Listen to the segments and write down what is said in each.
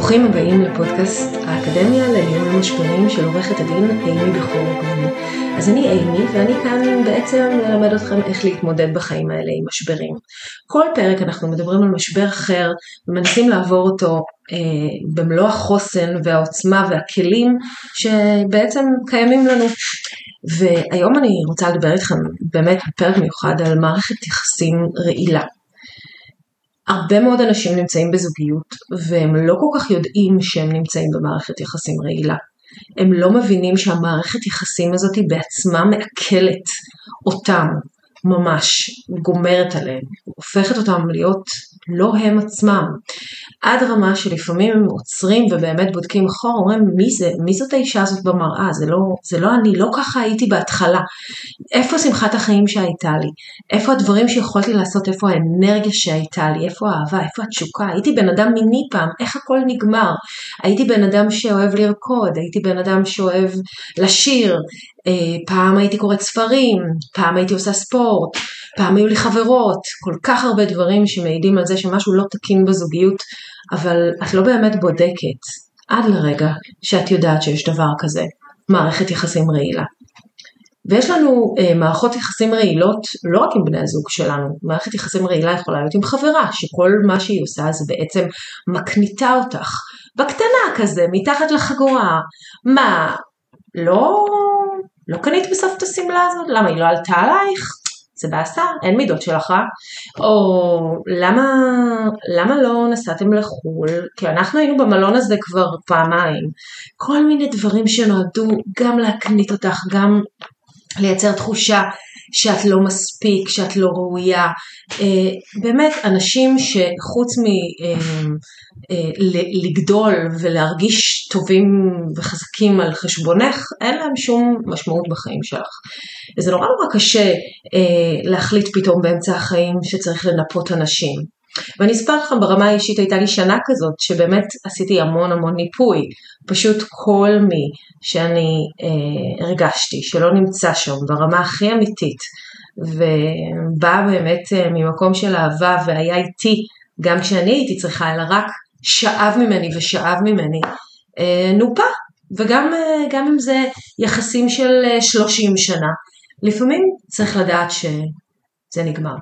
ברוכים הבאים לפודקאסט האקדמיה לניהול משברים של עורכת הדין אימי בכור גבולי. אז אני אימי ואני כאן בעצם ללמד אתכם איך להתמודד בחיים האלה עם משברים. כל פרק אנחנו מדברים על משבר אחר ומנסים לעבור אותו אה, במלוא החוסן והעוצמה והכלים שבעצם קיימים לנו. והיום אני רוצה לדבר איתכם באמת בפרק מיוחד על מערכת יחסים רעילה. הרבה מאוד אנשים נמצאים בזוגיות והם לא כל כך יודעים שהם נמצאים במערכת יחסים רעילה. הם לא מבינים שהמערכת יחסים הזאת בעצמה מעכלת אותם ממש, גומרת עליהם, הופכת אותם להיות לא הם עצמם. עד רמה שלפעמים הם עוצרים ובאמת בודקים אחורה, אומרים מי זה, מי זאת האישה הזאת במראה, זה לא, זה לא אני, לא ככה הייתי בהתחלה. איפה שמחת החיים שהייתה לי? איפה הדברים שיכולתי לעשות, איפה האנרגיה שהייתה לי, איפה האהבה, איפה התשוקה? הייתי בן אדם מיני פעם, איך הכל נגמר? הייתי בן אדם שאוהב לרקוד, הייתי בן אדם שאוהב לשיר, פעם הייתי קוראת ספרים, פעם הייתי עושה ספורט, פעם היו לי חברות, כל כך הרבה דברים שמעידים על זה שמשהו לא תקין בזוגיות, אבל את לא באמת בודקת עד לרגע שאת יודעת שיש דבר כזה, מערכת יחסים רעילה. ויש לנו אה, מערכות יחסים רעילות לא רק עם בני הזוג שלנו, מערכת יחסים רעילה יכולה להיות עם חברה, שכל מה שהיא עושה זה בעצם מקניטה אותך, בקטנה כזה, מתחת לחגורה. מה, לא לא קנית בסוף את השמלה הזאת? למה היא לא עלתה עלייך? זה באסה, אין מידות שלך, או למה, למה לא נסעתם לחו"ל? כי אנחנו היינו במלון הזה כבר פעמיים. כל מיני דברים שנועדו גם להקנית אותך, גם לייצר תחושה שאת לא מספיק, שאת לא ראויה. אה, באמת, אנשים שחוץ מ... אה, אה, לגדול ולהרגיש טובים וחזקים על חשבונך, אין להם שום משמעות בחיים שלך. וזה נורא נורא קשה להחליט פתאום באמצע החיים שצריך לנפות אנשים. ואני אספר לכם ברמה האישית הייתה לי שנה כזאת שבאמת עשיתי המון המון ניפוי, פשוט כל מי שאני אה, הרגשתי שלא נמצא שם ברמה הכי אמיתית ובא באמת אה, ממקום של אהבה והיה איתי גם כשאני הייתי צריכה אלא רק שאב ממני ושאב ממני אה, נופה. וגם אה, אם זה יחסים של 30 אה, שנה. לפעמים צריך לדעת שזה נגמר.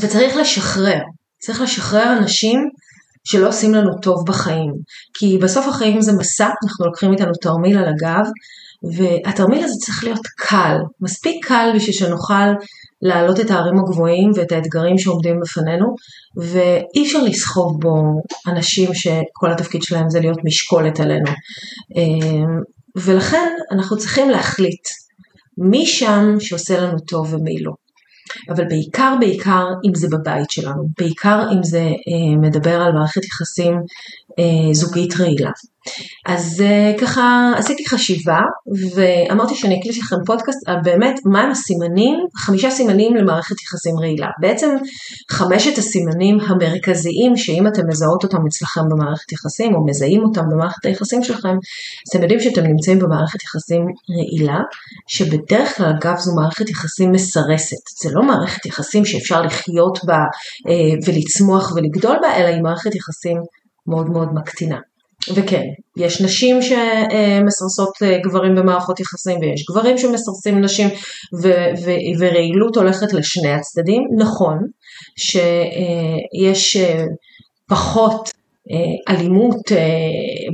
וצריך לשחרר צריך לשחרר אנשים שלא עושים לנו טוב בחיים. כי בסוף החיים זה מסע, אנחנו לוקחים איתנו תרמיל על הגב, והתרמיל הזה צריך להיות קל, מספיק קל בשביל שנוכל להעלות את הערים הגבוהים ואת האתגרים שעומדים בפנינו, ואי אפשר לסחוב בו אנשים שכל התפקיד שלהם זה להיות משקולת עלינו. אמ, ולכן אנחנו צריכים להחליט מי שם שעושה לנו טוב ומי לא. אבל בעיקר בעיקר אם זה בבית שלנו, בעיקר אם זה אה, מדבר על מערכת יחסים אה, זוגית רעילה. אז אה, ככה עשיתי חשיבה ואמרתי שאני אקליט לכם פודקאסט על באמת מהם הסימנים, חמישה סימנים למערכת יחסים רעילה. בעצם חמשת הסימנים המרכזיים שאם אתם מזהות אותם אצלכם במערכת יחסים או מזהים אותם במערכת היחסים שלכם, אז אתם יודעים שאתם נמצאים במערכת יחסים רעילה, שבדרך כלל אגב זו מערכת יחסים מסרסת. זה לא מערכת יחסים שאפשר לחיות בה אה, ולצמוח ולגדול בה, אלא היא מערכת יחסים מאוד מאוד מקטינה. וכן, יש נשים שמסרסות אה, גברים במערכות יחסים ויש גברים שמסרסים נשים ו- ו- ורעילות הולכת לשני הצדדים. נכון שיש אה, פחות אה, אלימות,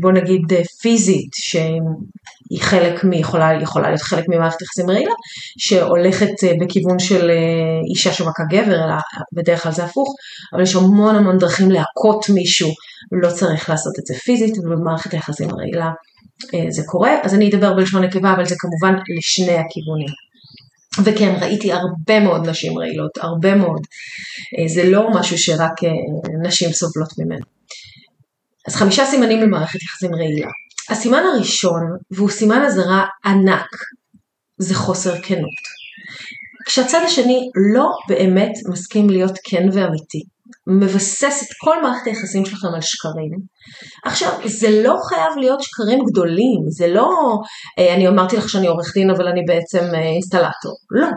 בוא נגיד פיזית, שהיא חלק מ... יכולה, יכולה להיות חלק ממערכת יחסים רעילה, שהולכת בכיוון של אישה שמכה גבר, אלא בדרך כלל זה הפוך, אבל יש המון המון דרכים להכות מישהו לא צריך לעשות את זה פיזית, ובמערכת היחסים הרעילה אה, זה קורה. אז אני אדבר בלשון נקבה, אבל זה כמובן לשני הכיוונים. וכן, ראיתי הרבה מאוד נשים רעילות, הרבה מאוד. אה, זה לא משהו שרק אה, נשים סובלות ממנו. אז חמישה סימנים למערכת יחסים רעילה. הסימן הראשון, והוא סימן אזהרה ענק, זה חוסר כנות. כשהצד השני לא באמת מסכים להיות כן ואמיתי, מבסס את כל מערכת היחסים שלכם על שקרים. עכשיו, זה לא חייב להיות שקרים גדולים, זה לא, אה, אני אמרתי לך שאני עורך דין אבל אני בעצם אה, אינסטלטור, לא.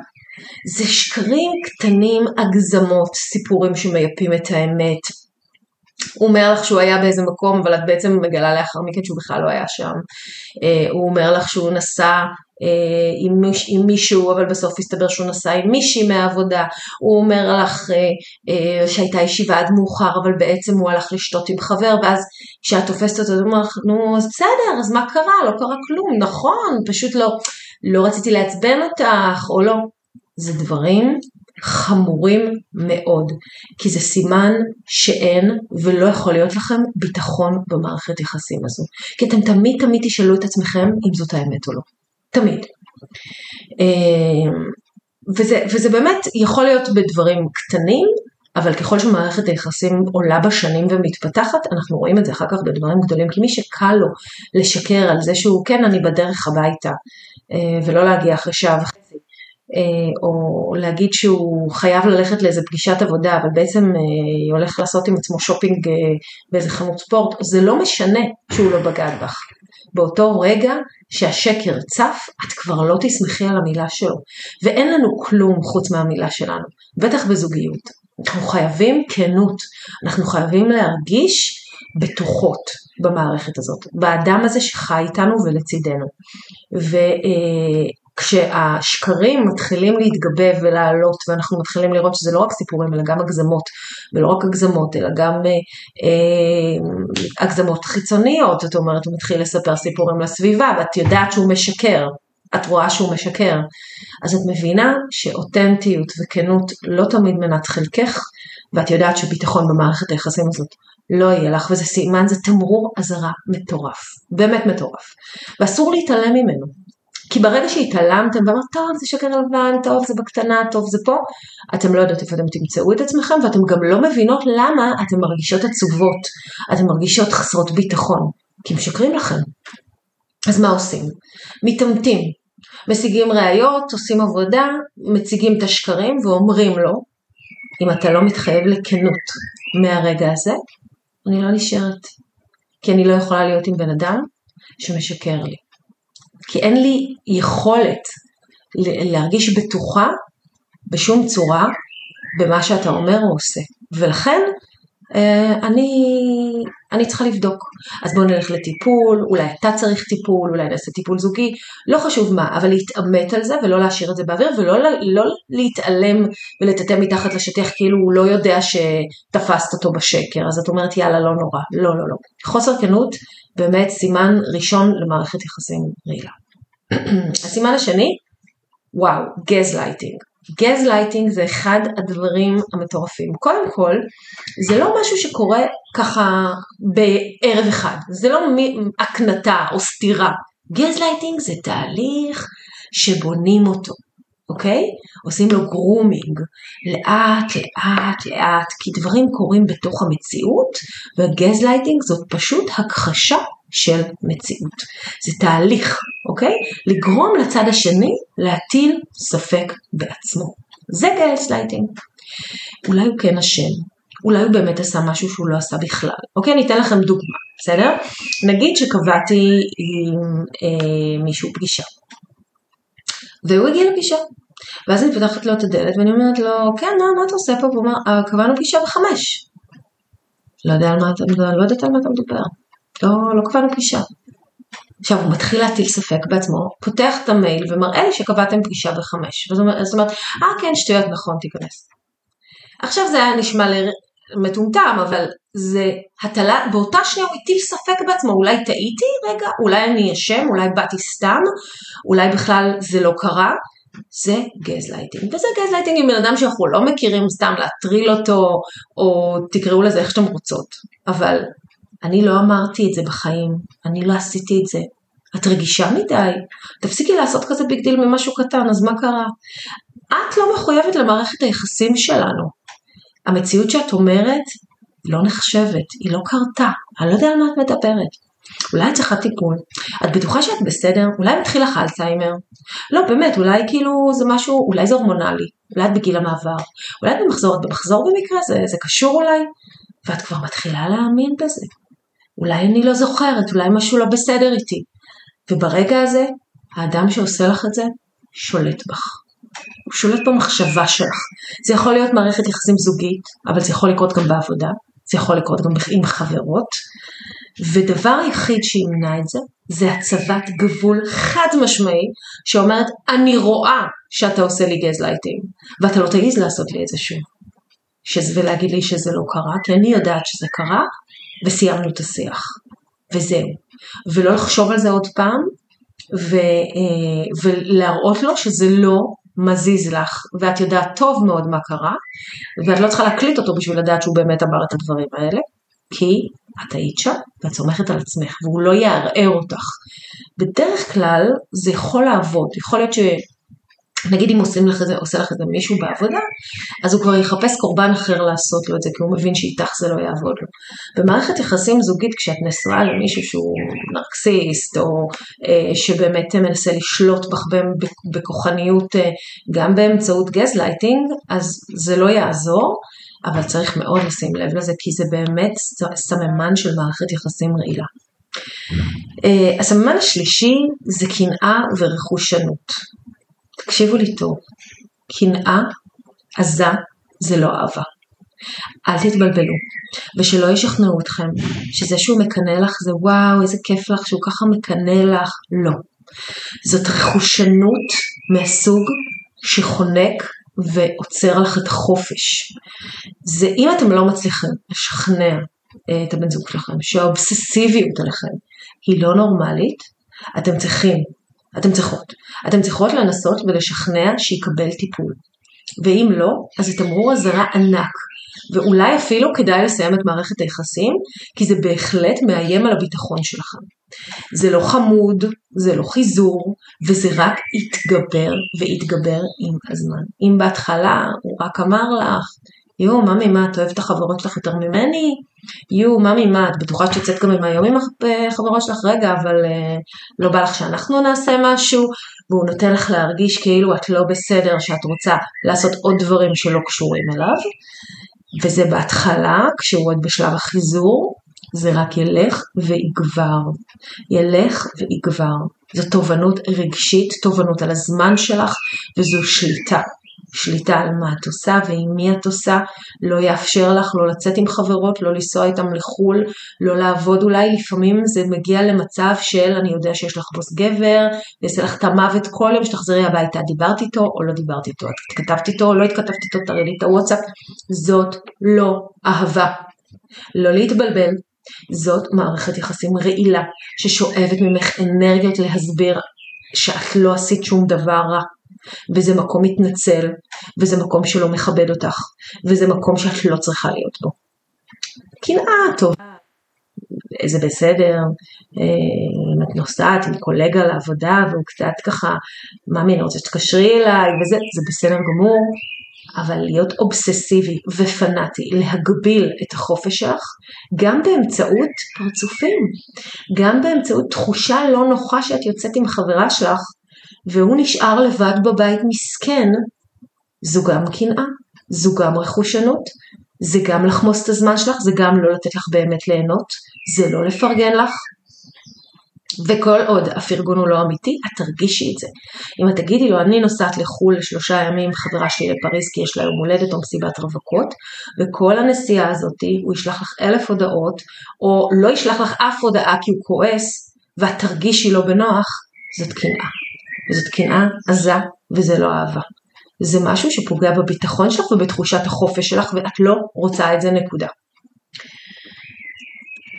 זה שקרים קטנים, הגזמות, סיפורים שמייפים את האמת. הוא אומר לך שהוא היה באיזה מקום, אבל את בעצם מגלה לאחר מכן שהוא בכלל לא היה שם. אה, הוא אומר לך שהוא נסע אה, עם, עם מישהו, אבל בסוף הסתבר שהוא נסע עם מישהי מהעבודה, הוא אומר לך אה, שהייתה ישיבה עד מאוחר, אבל בעצם הוא הלך לשתות עם חבר, ואז כשאת תופסת אותו, הוא אומר לך, נו, אז בסדר, אז מה קרה? לא קרה כלום, נכון, פשוט לא, לא רציתי לעצבן אותך, או לא. זה דברים חמורים מאוד, כי זה סימן שאין ולא יכול להיות לכם ביטחון במערכת יחסים הזו. כי אתם תמיד תמיד תשאלו את עצמכם אם זאת האמת או לא. תמיד. אמ, וזה, וזה באמת יכול להיות בדברים קטנים, אבל ככל שמערכת היחסים עולה בשנים ומתפתחת, אנחנו רואים את זה אחר כך בדברים גדולים, כי מי שקל לו לשקר על זה שהוא כן אני בדרך הביתה, אה, ולא להגיע אחרי שעה וחצי, או להגיד שהוא חייב ללכת לאיזה פגישת עבודה, אבל בעצם אה, הולך לעשות עם עצמו שופינג באיזה חנות ספורט, זה לא משנה שהוא לא בגד בך. באותו רגע שהשקר צף, את כבר לא תסמכי על המילה שלו. ואין לנו כלום חוץ מהמילה שלנו, בטח בזוגיות. אנחנו חייבים כנות, אנחנו חייבים להרגיש בטוחות במערכת הזאת, באדם הזה שחי איתנו ולצידנו. ו, אה, כשהשקרים מתחילים להתגבב ולעלות ואנחנו מתחילים לראות שזה לא רק סיפורים אלא גם הגזמות ולא רק הגזמות אלא גם אה, אה, הגזמות חיצוניות, זאת אומרת הוא מתחיל לספר סיפורים לסביבה ואת יודעת שהוא משקר, את רואה שהוא משקר, אז את מבינה שאותנטיות וכנות לא תמיד מנת חלקך ואת יודעת שביטחון במערכת היחסים הזאת לא יהיה לך וזה סימן, זה תמרור אזהרה מטורף, באמת מטורף. ואסור להתעלם ממנו כי ברגע שהתעלמתם ואמרת, טוב, זה שקר לבן, טוב, זה בקטנה, טוב, זה פה, אתם לא יודעות איפה אתם תמצאו את עצמכם, ואתם גם לא מבינות למה אתם מרגישות עצובות, אתם מרגישות חסרות ביטחון, כי משקרים לכם. אז מה עושים? מתעמתים, משיגים ראיות, עושים עבודה, מציגים את השקרים ואומרים לו, אם אתה לא מתחייב לכנות מהרגע הזה, אני לא נשארת. כי אני לא יכולה להיות עם בן אדם שמשקר לי. כי אין לי יכולת להרגיש בטוחה בשום צורה במה שאתה אומר או עושה. ולכן אני, אני צריכה לבדוק. אז בואו נלך לטיפול, אולי אתה צריך טיפול, אולי נעשה טיפול זוגי, לא חשוב מה, אבל להתעמת על זה ולא להשאיר את זה באוויר ולא לא להתעלם ולטאטא מתחת לשטיח כאילו הוא לא יודע שתפסת אותו בשקר, אז את אומרת יאללה לא נורא, לא לא לא. חוסר כנות באמת סימן ראשון למערכת יחסים רעילה. הסימן השני, וואו, gaslighting. Gaslighting זה אחד הדברים המטורפים. קודם כל, זה לא משהו שקורה ככה בערב אחד, זה לא הקנטה או סתירה. גז לייטינג זה תהליך שבונים אותו. אוקיי? עושים לו grooming, לאט לאט לאט, כי דברים קורים בתוך המציאות, וגזלייטינג זאת פשוט הכחשה של מציאות. זה תהליך, אוקיי? לגרום לצד השני להטיל ספק בעצמו. זה גזלייטינג. אולי הוא כן אשם, אולי הוא באמת עשה משהו שהוא לא עשה בכלל. אוקיי, אני אתן לכם דוגמה, בסדר? נגיד שקבעתי עם אה, מישהו פגישה. והוא הגיע לפגישה. ואז אני פותחת לו את הדלת ואני אומרת לו, כן, מה, מה אתה עושה פה? והוא אומר, אה, קבענו פגישה בחמש. לא יודע על מה לא יודעת על מה אתה מדבר. לא, לא קבענו פגישה. עכשיו הוא מתחיל להטיל ספק בעצמו, פותח את המייל ומראה לי שקבעתם פגישה בחמש. זאת אומרת, אה כן, שטויות, נכון, תיכנס. עכשיו זה היה נשמע מטומטם, אבל זה הטלה, באותה שנייה הוא הטיל ספק בעצמו, אולי טעיתי רגע, אולי אני אשם, אולי באתי סתם, אולי בכלל זה לא קרה, זה גזלייטינג. וזה גזלייטינג עם בן אדם שאנחנו לא מכירים סתם להטריל אותו, או תקראו לזה איך שאתם רוצות. אבל אני לא אמרתי את זה בחיים, אני לא עשיתי את זה. את רגישה מדי, תפסיקי לעשות כזה big deal ממשהו קטן, אז מה קרה? את לא מחויבת למערכת היחסים שלנו. המציאות שאת אומרת לא נחשבת, היא לא קרתה, אני לא יודע על מה את מדברת. אולי את צריכה טיפול, את בטוחה שאת בסדר, אולי מתחיל לך אלצהיימר, לא באמת, אולי כאילו זה משהו, אולי זה הורמונלי, אולי את בגיל המעבר, אולי את במחזור, את במחזור במקרה, זה, זה קשור אולי, ואת כבר מתחילה להאמין בזה, אולי אני לא זוכרת, אולי משהו לא בסדר איתי, וברגע הזה, האדם שעושה לך את זה, שולט בך. הוא שולט במחשבה שלך. זה יכול להיות מערכת יחסים זוגית, אבל זה יכול לקרות גם בעבודה, זה יכול לקרות גם עם חברות, ודבר היחיד שימנע את זה, זה הצבת גבול חד משמעי, שאומרת, אני רואה שאתה עושה לי גזלייטינג, ואתה לא תעיז לעשות לי את זה שוב. ולהגיד לי שזה לא קרה, כי אני יודעת שזה קרה, וסיימנו את השיח. וזהו. ולא לחשוב על זה עוד פעם, ו, אה, ולהראות לו שזה לא מזיז לך, ואת יודעת טוב מאוד מה קרה, ואת לא צריכה להקליט אותו בשביל לדעת שהוא באמת אמר את הדברים האלה, כי את היית שם ואת סומכת על עצמך, והוא לא יערער אותך. בדרך כלל זה יכול לעבוד, יכול להיות ש... נגיד אם עושים לך זה, עושה לך את זה מישהו בעבודה, אז הוא כבר יחפש קורבן אחר לעשות לו את זה, כי הוא מבין שאיתך זה לא יעבוד לו. במערכת יחסים זוגית, כשאת נשואה למישהו שהוא נרקסיסט, או אה, שבאמת מנסה לשלוט בך בכוחניות אה, גם באמצעות גזלייטינג, אז זה לא יעזור, אבל צריך מאוד לשים לב לזה, כי זה באמת סממן של מערכת יחסים רעילה. Uh, הסממן השלישי זה קנאה ורכושנות. תקשיבו לי טוב, קנאה עזה זה לא אהבה. אל תתבלבלו, ושלא ישכנעו אתכם שזה שהוא מקנא לך זה וואו איזה כיף לך שהוא ככה מקנא לך, לא. זאת רכושנות מהסוג שחונק ועוצר לך את החופש. זה אם אתם לא מצליחים לשכנע אה, את הבן זוג שלכם שהאובססיביות עליכם היא לא נורמלית, אתם צריכים אתם צריכות. אתם צריכות לנסות ולשכנע שיקבל טיפול. ואם לא, אז זה תמרור אזהרה ענק. ואולי אפילו כדאי לסיים את מערכת היחסים, כי זה בהחלט מאיים על הביטחון שלכם. זה לא חמוד, זה לא חיזור, וזה רק יתגבר ויתגבר עם הזמן. אם בהתחלה הוא רק אמר לך, יואו, ממי, מה, את אוהבת את החברות שלך יותר ממני? יואו, ממי, מה, את בטוחה שאת יוצאת גם עם היום עם החברות שלך? רגע, אבל uh, לא בא לך שאנחנו נעשה משהו? והוא נותן לך להרגיש כאילו את לא בסדר, שאת רוצה לעשות עוד דברים שלא קשורים אליו. וזה בהתחלה, כשהוא עוד בשלב החיזור, זה רק ילך ויגבר. ילך ויגבר. זו תובנות רגשית, תובנות על הזמן שלך, וזו שליטה. שליטה על מה את עושה ועם מי את עושה, לא יאפשר לך לא לצאת עם חברות, לא לנסוע איתם לחו"ל, לא לעבוד אולי, לפעמים זה מגיע למצב של אני יודע שיש לך בוס גבר, ויעשה לך את המוות כל יום שתחזרי הביתה, דיברת איתו או לא דיברת איתו, את התכתבת איתו או לא התכתבת איתו, תראי לי את הוואטסאפ, זאת לא אהבה. לא להתבלבל, זאת מערכת יחסים רעילה, ששואבת ממך אנרגיות להסביר שאת לא עשית שום דבר רע. וזה מקום מתנצל, וזה מקום שלא מכבד אותך, וזה מקום שאת לא צריכה להיות בו. קנאה, טוב, זה בסדר, אה, אם את נוסעת עם קולגה לעבודה והוא קצת ככה, ממי, אני רוצה שתקשרי אליי, וזה, זה בסדר גמור, אבל להיות אובססיבי ופנאטי, להגביל את החופש שלך, גם באמצעות פרצופים, גם באמצעות תחושה לא נוחה שאת יוצאת עם חברה שלך, והוא נשאר לבד בבית מסכן, זו גם קנאה, זו גם רכושנות, זה גם לחמוס את הזמן שלך, זה גם לא לתת לך באמת ליהנות, זה לא לפרגן לך. וכל עוד הפרגון הוא לא אמיתי, את תרגישי את זה. אם את תגידי לו, אני נוסעת לחו"ל לשלושה ימים, חברה שלי לפריז כי יש לה יום הולדת או מסיבת רווקות, וכל הנסיעה הזאתי הוא ישלח לך אלף הודעות, או לא ישלח לך אף הודעה כי הוא כועס, ואת תרגישי לא בנוח, זאת קנאה. וזאת קנאה עזה וזה לא אהבה. זה משהו שפוגע בביטחון שלך ובתחושת החופש שלך ואת לא רוצה את זה נקודה.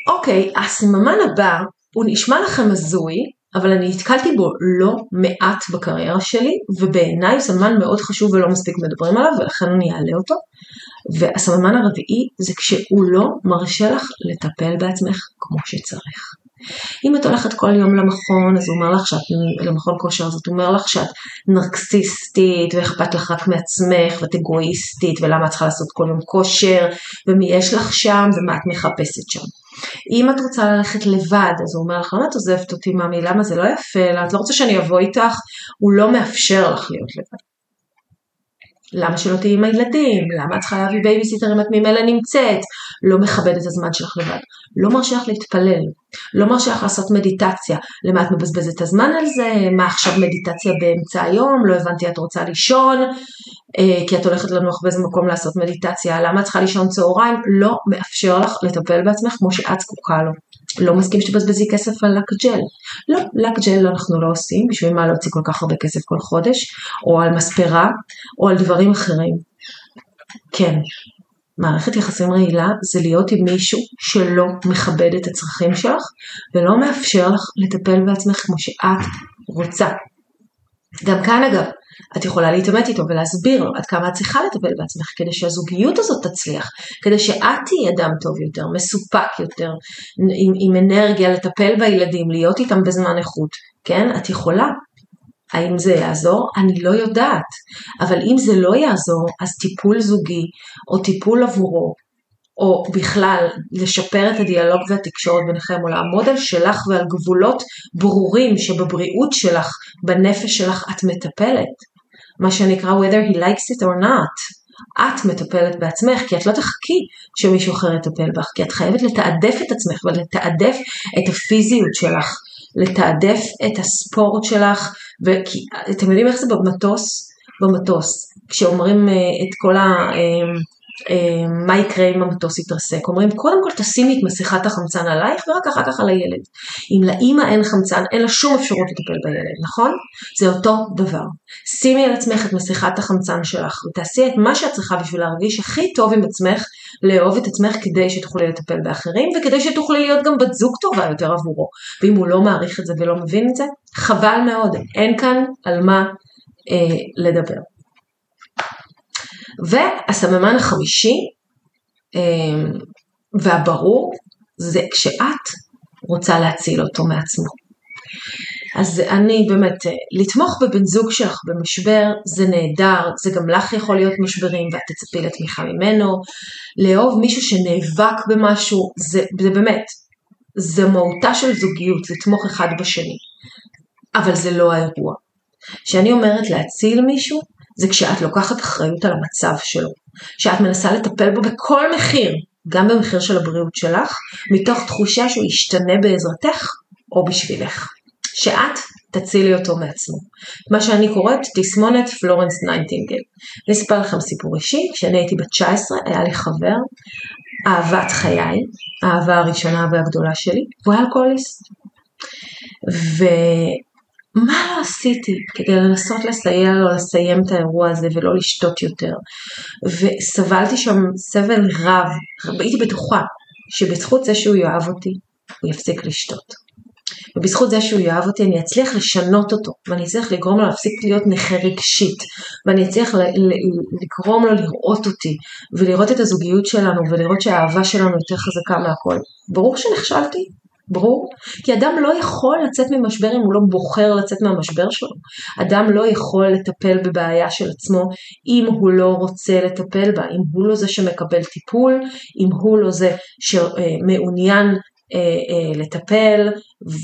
אוקיי, הסממן הבא הוא נשמע לכם הזוי, אבל אני נתקלתי בו לא מעט בקריירה שלי, ובעיניי הוא סממן מאוד חשוב ולא מספיק מדברים עליו, ולכן אני אעלה אותו. והסממן הרביעי זה כשהוא לא מרשה לך לטפל בעצמך כמו שצריך. אם את הולכת כל יום למכון, אז הוא אומר לך שאת, למכון כושר, אז הוא אומר לך שאת נרקסיסטית, ואכפת לך רק מעצמך, ואת אגואיסטית, ולמה את צריכה לעשות כל יום כושר, ומי יש לך שם, ומה את מחפשת שם. אם את רוצה ללכת לבד, אז הוא אומר לך, למה את עוזבת אותי ממי, למה זה לא יפה, את לא רוצה שאני אבוא איתך, הוא לא מאפשר לך להיות לבד. למה שלא תהיי עם הילדים? למה את צריכה להביא בייביסיטר אם את ממילא נמצאת? לא מכבד את הזמן שלך לבד. לא מרשה לך להתפלל. לא מרשה לך לעשות מדיטציה. למה את מבזבזת את הזמן על זה? מה עכשיו מדיטציה באמצע היום? לא הבנתי, את רוצה לישון? אה, כי את הולכת לנוח באיזה מקום לעשות מדיטציה. למה את צריכה לישון צהריים? לא מאפשר לך לטפל בעצמך כמו שאת זקוקה לו. לא מסכים שתבזבזי כסף על לק ג'ל. לא, לק ג'ל אנחנו לא עושים, בשביל מה להוציא כל כך הרבה כסף כל חודש, או על מספרה, או על דברים אחרים. כן, מערכת יחסים רעילה זה להיות עם מישהו שלא מכבד את הצרכים שלך, ולא מאפשר לך לטפל בעצמך כמו שאת רוצה. גם כאן אגב, את יכולה להתעמת איתו ולהסביר לו עד כמה את צריכה לטפל בעצמך כדי שהזוגיות הזאת תצליח, כדי שאת תהיי אדם טוב יותר, מסופק יותר, עם, עם אנרגיה לטפל בילדים, להיות איתם בזמן איכות, כן? את יכולה. האם זה יעזור? אני לא יודעת. אבל אם זה לא יעזור, אז טיפול זוגי או טיפול עבורו או בכלל לשפר את הדיאלוג והתקשורת ביניכם, או לעמוד על שלך ועל גבולות ברורים שבבריאות שלך, בנפש שלך את מטפלת. מה שנקרא whether he likes it or not. את מטפלת בעצמך, כי את לא תחכי שמישהו אחר יטפל בך, כי את חייבת לתעדף את עצמך ולתעדף את הפיזיות שלך, לתעדף את הספורט שלך, ואתם יודעים איך זה במטוס? במטוס, כשאומרים אה, את כל ה... אה, מה יקרה אם המטוס יתרסק. אומרים קודם כל תשימי את מסכת החמצן עלייך ורק אחר כך על הילד. אם לאימא אין חמצן אין לה שום אפשרות לטפל בילד, נכון? זה אותו דבר. שימי על עצמך את מסכת החמצן שלך ותעשי את מה שאת צריכה בשביל להרגיש הכי טוב עם עצמך, לאהוב את עצמך כדי שתוכלי לטפל באחרים וכדי שתוכלי להיות גם בת זוג טובה יותר עבורו. ואם הוא לא מעריך את זה ולא מבין את זה, חבל מאוד, אין כאן על מה אה, לדבר. והסממן החמישי אמ, והברור זה כשאת רוצה להציל אותו מעצמו. אז אני באמת, אה, לתמוך בבן זוג שלך במשבר זה נהדר, זה גם לך יכול להיות משברים ואת תצפי לתמיכה ממנו, לאהוב מישהו שנאבק במשהו, זה, זה באמת, זה מהותה של זוגיות, לתמוך אחד בשני, אבל זה לא האירוע. כשאני אומרת להציל מישהו, זה כשאת לוקחת אחריות על המצב שלו, שאת מנסה לטפל בו בכל מחיר, גם במחיר של הבריאות שלך, מתוך תחושה שהוא ישתנה בעזרתך או בשבילך. שאת תצילי אותו מעצמו. מה שאני קוראת תסמונת פלורנס נייטינגל. אני אספר לכם סיפור אישי, כשאני הייתי בת 19 היה לי חבר, אהבת חיי, האהבה הראשונה והגדולה שלי, והוא היה אלכוהוליסט. מה לא עשיתי כדי לנסות לסייע לו לסיים את האירוע הזה ולא לשתות יותר. וסבלתי שם סבל רב, הייתי בטוחה שבזכות זה שהוא יאהב אותי, הוא יפסיק לשתות. ובזכות זה שהוא יאהב אותי אני אצליח לשנות אותו ואני אצליח לגרום לו להפסיק להיות נכה רגשית ואני אצליח לגרום לו לראות אותי ולראות את הזוגיות שלנו ולראות שהאהבה שלנו יותר חזקה מהכל. ברור שנכשלתי, ברור? כי אדם לא יכול לצאת ממשבר אם הוא לא בוחר לצאת מהמשבר שלו. אדם לא יכול לטפל בבעיה של עצמו אם הוא לא רוצה לטפל בה, אם הוא לא זה שמקבל טיפול, אם הוא לא זה שמעוניין אה, אה, לטפל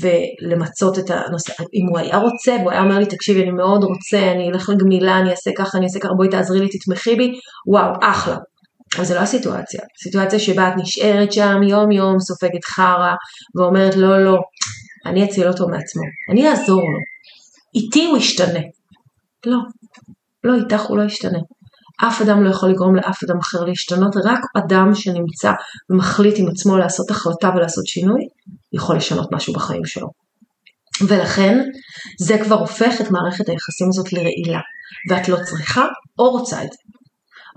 ולמצות את הנושא. אם הוא היה רוצה והוא היה אומר לי תקשיבי אני מאוד רוצה, אני אלך לגמילה, אני אעשה ככה, אני אעשה ככה, בואי תעזרי לי, תתמכי בי, וואו, אחלה. אבל זה לא הסיטואציה, סיטואציה שבה את נשארת שם יום יום, סופגת חרא, ואומרת לא לא, אני אציל אותו מעצמו, אני אעזור לו, איתי הוא ישתנה. לא, לא איתך הוא לא ישתנה. אף אדם לא יכול לגרום לאף אדם אחר להשתנות, רק אדם שנמצא ומחליט עם עצמו לעשות החלטה ולעשות שינוי, יכול לשנות משהו בחיים שלו. ולכן זה כבר הופך את מערכת היחסים הזאת לרעילה, ואת לא צריכה או רוצה את זה.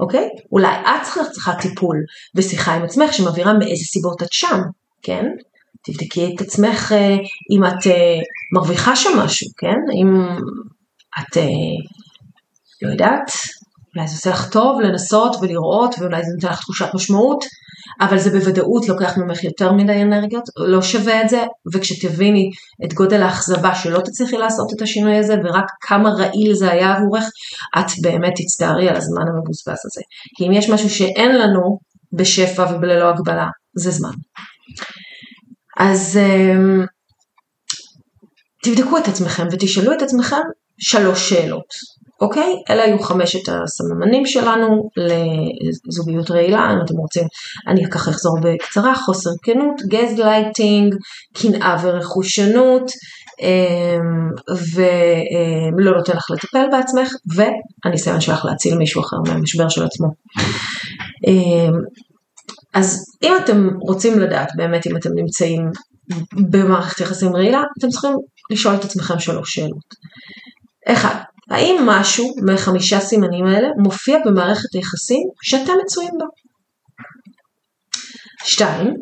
אוקיי? אולי את צריכה, טיפול ושיחה עם עצמך שמבהירה מאיזה סיבות את שם, כן? תבדקי את עצמך אה, אם את אה, מרוויחה שם משהו, כן? אם את, אה, לא יודעת, אולי זה עושה לך טוב לנסות ולראות ואולי זה נותן לך תחושת משמעות, אבל זה בוודאות לוקח ממך יותר מדי אנרגיות, לא שווה את זה, וכשתביני את גודל האכזבה שלא תצליחי לעשות את השינוי הזה ורק כמה רעיל זה היה עבורך, את באמת תצטערי על הזמן המבוזבז הזה. כי אם יש משהו שאין לנו בשפע ובללא הגבלה, זה זמן. אז אמ, תבדקו את עצמכם ותשאלו את עצמכם שלוש שאלות, אוקיי? אלה היו חמשת הסממנים שלנו לזוגיות רעילה, אם אתם רוצים, אני ככה אחזור בקצרה, חוסר כנות, גז לייטינג, קנאה ורכושנות, אמ, ולא נותן לך לטפל בעצמך, והניסיון שלך להציל מישהו אחר מהמשבר של עצמו. אמ, אז אם אתם רוצים לדעת באמת אם אתם נמצאים במערכת יחסים רעילה, אתם צריכים לשאול את עצמכם שלוש שאלות. אחד, האם משהו מחמישה סימנים האלה מופיע במערכת היחסים שאתם מצויים בה? שתיים,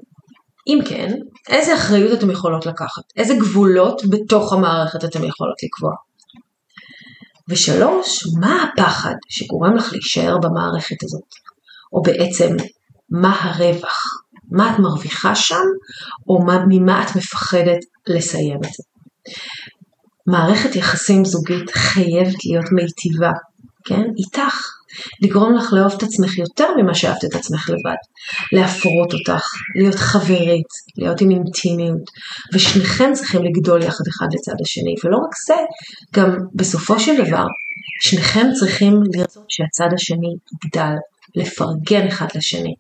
אם כן, איזה אחריות אתם יכולות לקחת? איזה גבולות בתוך המערכת אתם יכולות לקבוע? ושלוש, מה הפחד שגורם לך להישאר במערכת הזאת? או בעצם, מה הרווח? מה את מרוויחה שם, או מה, ממה את מפחדת לסיים את זה? מערכת יחסים זוגית חייבת להיות מיטיבה, כן? איתך. לגרום לך לאהוב את עצמך יותר ממה שאהבת את עצמך לבד. להפרות אותך, להיות חברית, להיות עם אינטימיות, ושניכם צריכים לגדול יחד אחד לצד השני. ולא רק זה, גם בסופו של דבר, שניכם צריכים לרצות שהצד השני יגדל, לפרגן אחד לשני.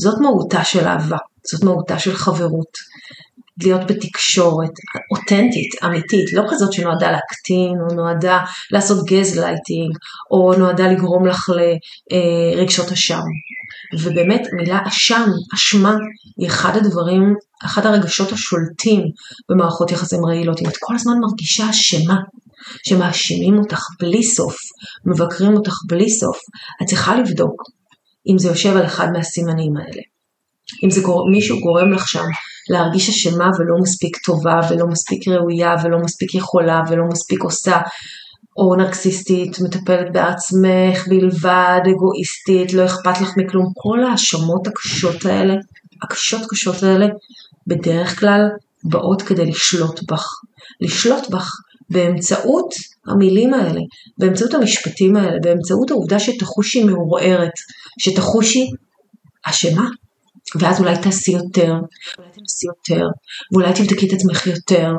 זאת מהותה של אהבה, זאת מהותה של חברות. להיות בתקשורת אותנטית, אמיתית, לא כזאת שנועדה להקטין, או נועדה לעשות גז לייטינג, או נועדה לגרום לך לרגשות אשם. ובאמת מילה אשם, אשמה, היא אחד הדברים, אחד הרגשות השולטים במערכות יחסים רעילות. אם את כל הזמן מרגישה אשמה, שמאשימים אותך בלי סוף, מבקרים אותך בלי סוף, את צריכה לבדוק אם זה יושב על אחד מהסימנים האלה. אם זה גור... מישהו גורם לך שם להרגיש אשמה ולא מספיק טובה ולא מספיק ראויה ולא מספיק יכולה ולא מספיק עושה, או נרקסיסטית, מטפלת בעצמך בלבד, אגואיסטית, לא אכפת לך מכלום, כל ההאשמות הקשות האלה, הקשות קשות האלה, בדרך כלל באות כדי לשלוט בך. לשלוט בך באמצעות המילים האלה, באמצעות המשפטים האלה, באמצעות העובדה שתחושי מעורערת, שתחושי אשמה, ואז אולי תעשי יותר, אולי תנסי יותר, ואולי תבדקי את עצמך יותר,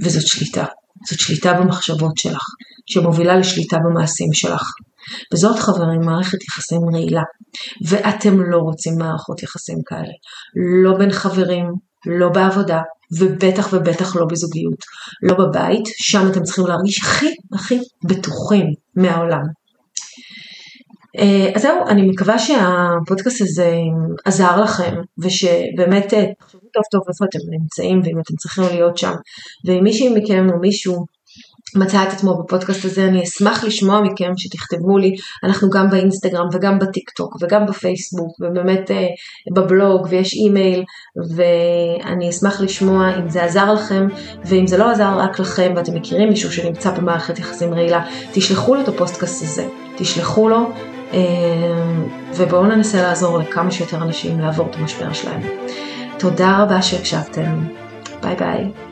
וזאת שליטה. זאת שליטה במחשבות שלך, שמובילה לשליטה במעשים שלך. וזאת חברים מערכת יחסים רעילה. ואתם לא רוצים מערכות יחסים כאלה. לא בין חברים, לא בעבודה, ובטח ובטח לא בזוגיות. לא בבית, שם אתם צריכים להרגיש הכי הכי בטוחים מהעולם. אה, אז זהו, אני מקווה שהפודקאסט הזה עזר לכם, ושבאמת אה, תחשבו טוב טוב איפה אתם נמצאים ואם אתם צריכים להיות שם. ואם מישהי מכם או מישהו מצא את עצמו בפודקאסט הזה, אני אשמח לשמוע מכם שתכתבו לי, אנחנו גם באינסטגרם וגם בטיק טוק וגם בפייסבוק ובאמת אה, בבלוג ויש אימייל ואני אשמח לשמוע אם זה עזר לכם ואם זה לא עזר רק לכם ואתם מכירים מישהו שנמצא במערכת יחסים רעילה, תשלחו לו את הפודקאסט הזה, תשלחו לו ובואו ננסה לעזור לכמה שיותר אנשים לעבור את המשבר שלהם. תודה רבה שהקשבתם. ביי ביי.